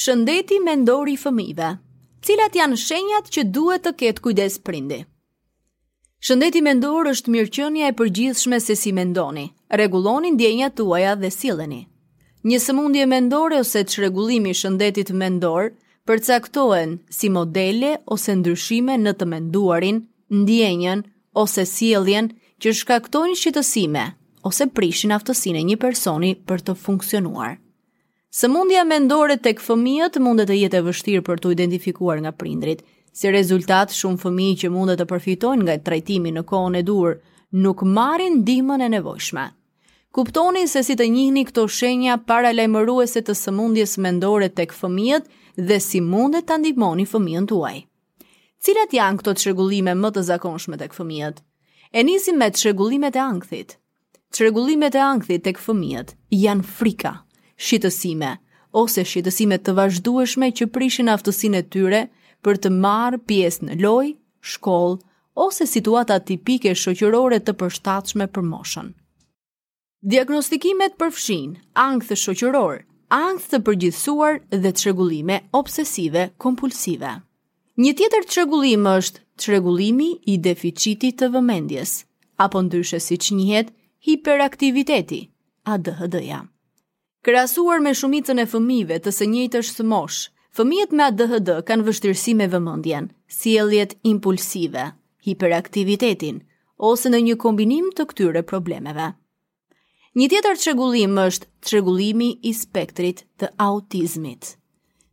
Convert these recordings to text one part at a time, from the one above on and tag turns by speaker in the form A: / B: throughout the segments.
A: Shëndeti mendor i fëmijëve. Cilat janë shenjat që duhet të ketë kujdes prindi? Shëndeti mendor është mirëqenia e përgjithshme se si mendoni, rregulloni ndjenjat tuaja dhe silleni. Një sëmundje mendore ose çrregullimi i shëndetit mendor përcaktohen si modele ose ndryshime në të menduarin, ndjenjën ose sjelljen që shkaktojnë shqetësime ose prishin aftësinë e një personi për të funksionuar. Sëmundja mendore tek fëmijët mundet të jetë e vështirë për t'u identifikuar nga prindërit. Si rezultat, shumë fëmijë që mundet të përfitojnë nga trajtimi në kohën e duhur, nuk marrin ndihmën e nevojshme. Kuptoni se si të njihni këto shenja paralajmëruese të sëmundjes mendore tek fëmijët dhe si mundet ta ndihmoni fëmijën tuaj. Cilat janë këto çrregullime më të zakonshme tek fëmijët? E nisim me çrregullimet e ankthit. Çrregullimet e ankthit tek fëmijët janë frika, shqetësime ose shqetësime të vazhdueshme që prishin aftësinë e tyre për të marrë pjesë në lojë, shkollë ose situata tipike shoqërore të përshtatshme për moshën. Diagnostikimet përfshijnë ankth shoqëror, ankth të përgjithësuar dhe çrregullime obsesive kompulsive. Një tjetër çrregullim është çrregullimi i deficitit të vëmendjes, apo ndryshe siç njihet hiperaktiviteti, ADHD-ja. Krahasuar me shumicën e fëmijëve të së njëjtës moshë, fëmijët me ADHD kanë vështirësi me vëmendjen, sjelljet impulsive, hiperaktivitetin, ose në një kombinim të këtyre problemeve. Një tjetër çrregullim është çrregullimi i spektrit të autizmit.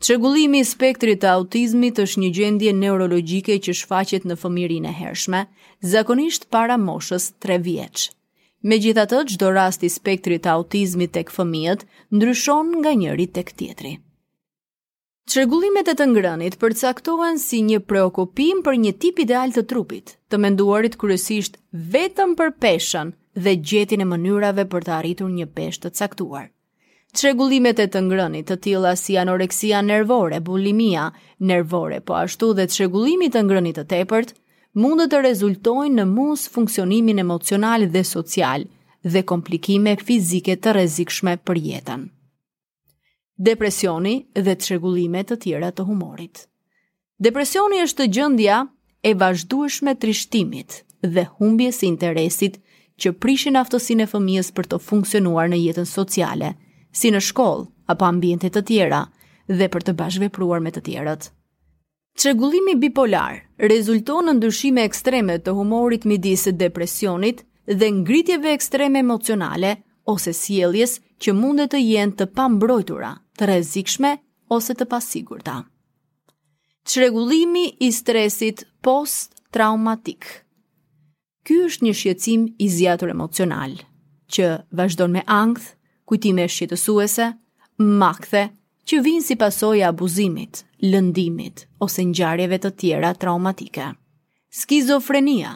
A: Çrregullimi i spektrit të autizmit është një gjendje neurologjike që shfaqet në fëmijërinë e hershme, zakonisht para moshës 3 vjeç. Megjithatë, çdo rast i spektrit të autizmit tek fëmijët ndryshon nga njëri tek tjetri. Çrregullimet e të ngrënit përcaktohen si një preokupim për një tip ideal të trupit, të menduarit kryesisht vetëm për peshën dhe gjetjen e mënyrave për të arritur një peshë të caktuar. Çrregullimet e të ngrënit, të tilla si anoreksia nervore, bulimia nervore, po ashtu dhe çrregullimi i të ngrënit të tepërt, mund të rezultojnë në mosfunksionimin emocional dhe social dhe komplikime fizike të rrezikshme për jetën. Depresioni dhe çrregullime të tjera të humorit. Depresioni është gjendja e vazhdueshme trishtimit dhe humbjes së interesit që prishin aftësinë e fëmijës për të funksionuar në jetën sociale, si në shkollë apo ambiente të tjera dhe për të bashkëvepruar me të tjerët. Çrregullimi bipolar rezulton në ndryshime ekstreme të humorit midis depresionit dhe ngritjeve ekstreme emocionale ose sjelljes që mund të jenë të pambrojtura, të rrezikshme ose të pasigurta. Çrregullimi i stresit post-traumatik. Ky është një shqetësim i zgjatur emocional, që vazhdon me ankth, kujtime shqetësuese, makthe që vijnë si pasojë e abuzimit, lëndimit ose ngjarjeve të tjera traumatike. Skizofrenia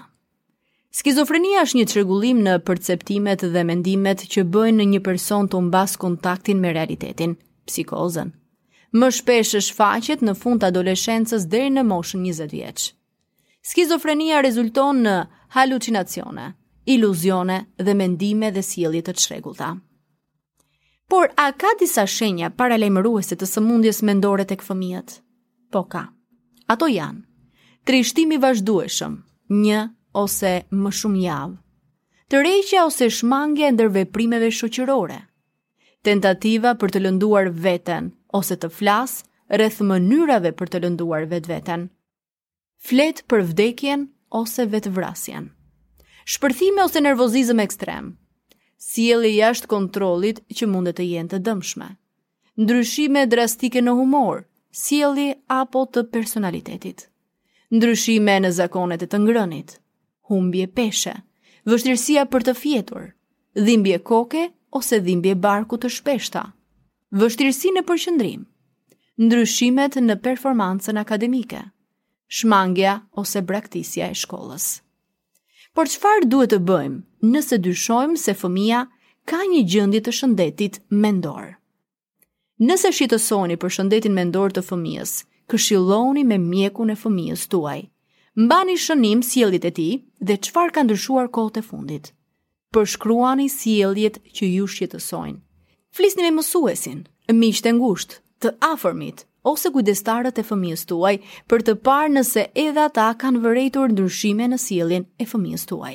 A: Skizofrenia është një çrregullim në perceptimet dhe mendimet që bëjnë një person të humbasë kontaktin me realitetin, psikozën. Më shpesh shfaqet në fund të adoleshencës deri në moshën 20 vjeç. Skizofrenia rezulton në halucinacione, iluzione dhe mendime dhe sjellje të çrregullta. Por a ka disa shenja paralajmëruese të sëmundjes mendore tek fëmijët? Po ka. Ato janë: trishtimi i vazhdueshëm, një ose më shumë javë, tërheqja ose shmangja e ndërveprimeve shoqërore, tentativa për të lënduar veten ose të flasë rreth mënyrave për të lënduar vetveten. Flet për vdekjen ose vetëvrasjen. Shpërthime ose nervozizëm ekstrem. Sjellje jashtë kontrollit që mund të jenë të dëmshme. Ndryshime drastike në humor, sjellje apo të personalitetit. Ndryshime në zakonet e të ngrënit. Humbje peshe. Vështirësia për të fjetur. Dhimbje koke ose dhimbje barku të shpeshta. Vështirësi në përqendrim, ndryshimet në performancën akademike, shmangja ose braktisja e shkollës. Por çfarë duhet të bëjmë nëse dyshojmë se fëmija ka një gjendje të shëndetit mendor? Nëse shqetësoheni për shëndetin mendor të fëmijës, këshillohuni me mjekun e fëmijës tuaj. Mbani shënim sjelljet e tij dhe çfarë ka ndryshuar kohët e fundit. Përshkruani sjelljet që ju shqetësojnë. Flisni me mësuesin, miqtë e ngushtë, të afërmit ose kujdestarët e fëmijës tuaj për të parë nëse edhe ata kanë vërejtur ndryshime në sjelljen e fëmijës tuaj.